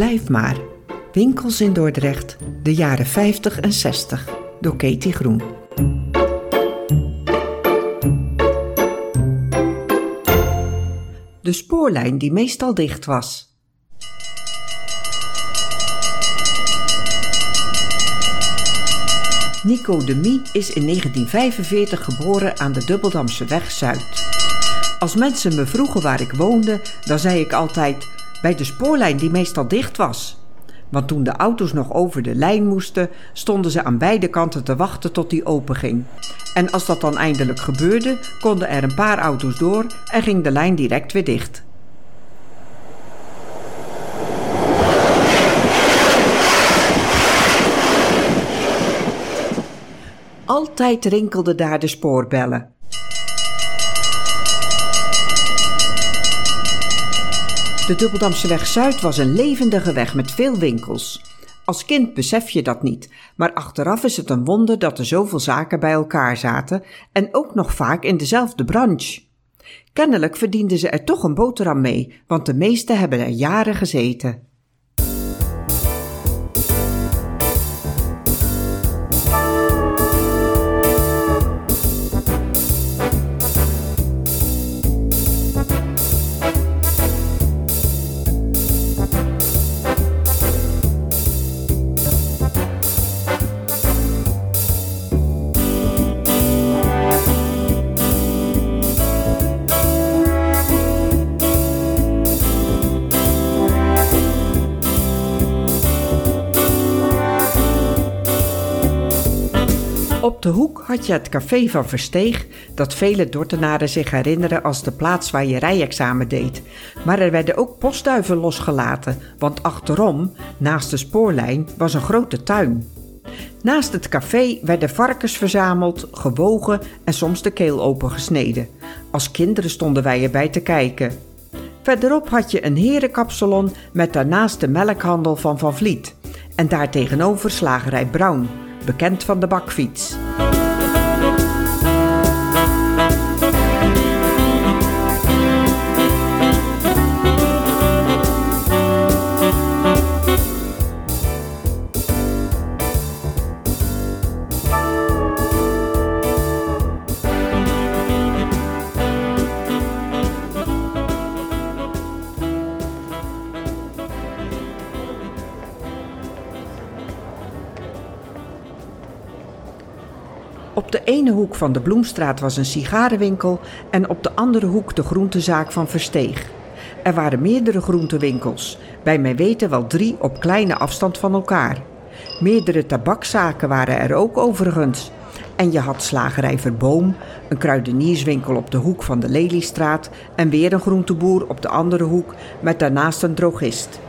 Blijf maar. Winkels in Dordrecht, de jaren 50 en 60, door Katie Groen. De spoorlijn die meestal dicht was. Nico de Mie is in 1945 geboren aan de Dubbeldamse weg Zuid. Als mensen me vroegen waar ik woonde, dan zei ik altijd bij de spoorlijn die meestal dicht was. Want toen de auto's nog over de lijn moesten, stonden ze aan beide kanten te wachten tot die openging. En als dat dan eindelijk gebeurde, konden er een paar auto's door en ging de lijn direct weer dicht. Altijd rinkelden daar de spoorbellen. De Dubbeldamseweg Zuid was een levendige weg met veel winkels. Als kind besef je dat niet, maar achteraf is het een wonder dat er zoveel zaken bij elkaar zaten en ook nog vaak in dezelfde branche. Kennelijk verdienden ze er toch een boterham mee, want de meesten hebben er jaren gezeten. Op de hoek had je het café van Versteeg, dat vele Dortenaren zich herinneren als de plaats waar je rijexamen deed. Maar er werden ook postduiven losgelaten, want achterom, naast de spoorlijn, was een grote tuin. Naast het café werden varkens verzameld, gewogen en soms de keel opengesneden. Als kinderen stonden wij erbij te kijken. Verderop had je een herenkapsalon met daarnaast de melkhandel van Van Vliet. En daartegenover slagerij Brown bekend van de bakfiets. Op de ene hoek van de Bloemstraat was een sigarenwinkel en op de andere hoek de groentezaak van Versteeg. Er waren meerdere groentewinkels, bij mijn weten wel drie op kleine afstand van elkaar. Meerdere tabakzaken waren er ook overigens. En je had slagerij Verboom, een kruidenierswinkel op de hoek van de Leliestraat en weer een groenteboer op de andere hoek met daarnaast een drogist.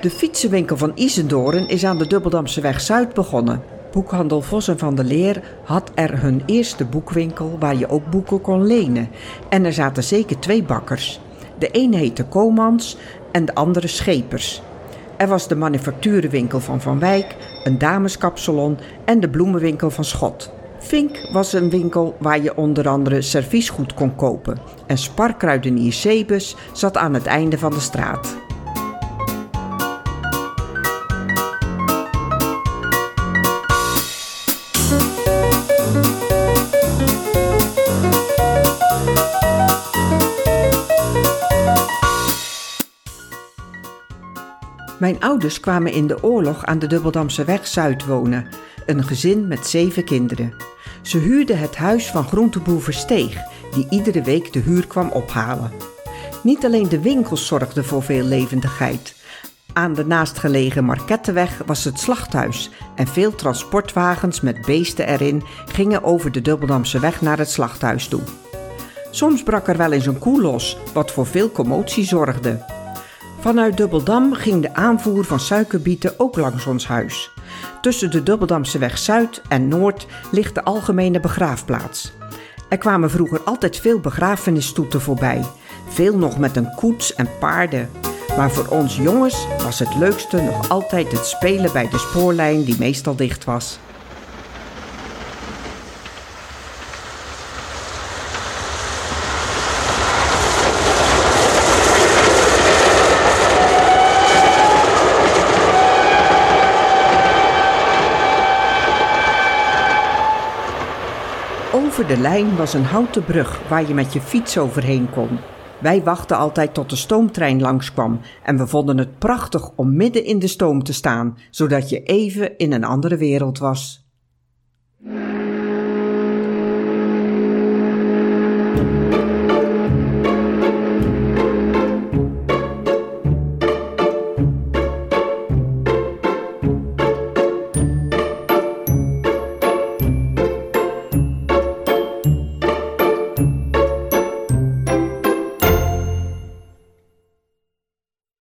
De fietsenwinkel van Isendoren is aan de Dubbeldamse weg Zuid begonnen. Boekhandel Vossen van de Leer had er hun eerste boekwinkel waar je ook boeken kon lenen. En er zaten zeker twee bakkers. De een heette Komans en de andere Schepers. Er was de manufacturenwinkel van Van Wijk, een dameskapsalon en de bloemenwinkel van Schot. Vink was een winkel waar je onder andere serviesgoed kon kopen. En Sparkruidenier Sebus zat aan het einde van de straat. Mijn ouders kwamen in de oorlog aan de Dubbeldamse weg Zuid wonen, een gezin met zeven kinderen. Ze huurden het huis van groenteboer Versteeg, die iedere week de huur kwam ophalen. Niet alleen de winkels zorgden voor veel levendigheid. Aan de naastgelegen Marketteweg was het slachthuis en veel transportwagens met beesten erin gingen over de Dubbeldamse weg naar het slachthuis toe. Soms brak er wel eens een koe los, wat voor veel commotie zorgde. Vanuit Dubbeldam ging de aanvoer van suikerbieten ook langs ons huis. Tussen de Dubbeldamse weg Zuid en Noord ligt de algemene begraafplaats. Er kwamen vroeger altijd veel begrafenisstoeten voorbij, veel nog met een koets en paarden. Maar voor ons jongens was het leukste nog altijd het spelen bij de spoorlijn die meestal dicht was. Over de lijn was een houten brug waar je met je fiets overheen kon. Wij wachten altijd tot de stoomtrein langskwam en we vonden het prachtig om midden in de stoom te staan, zodat je even in een andere wereld was.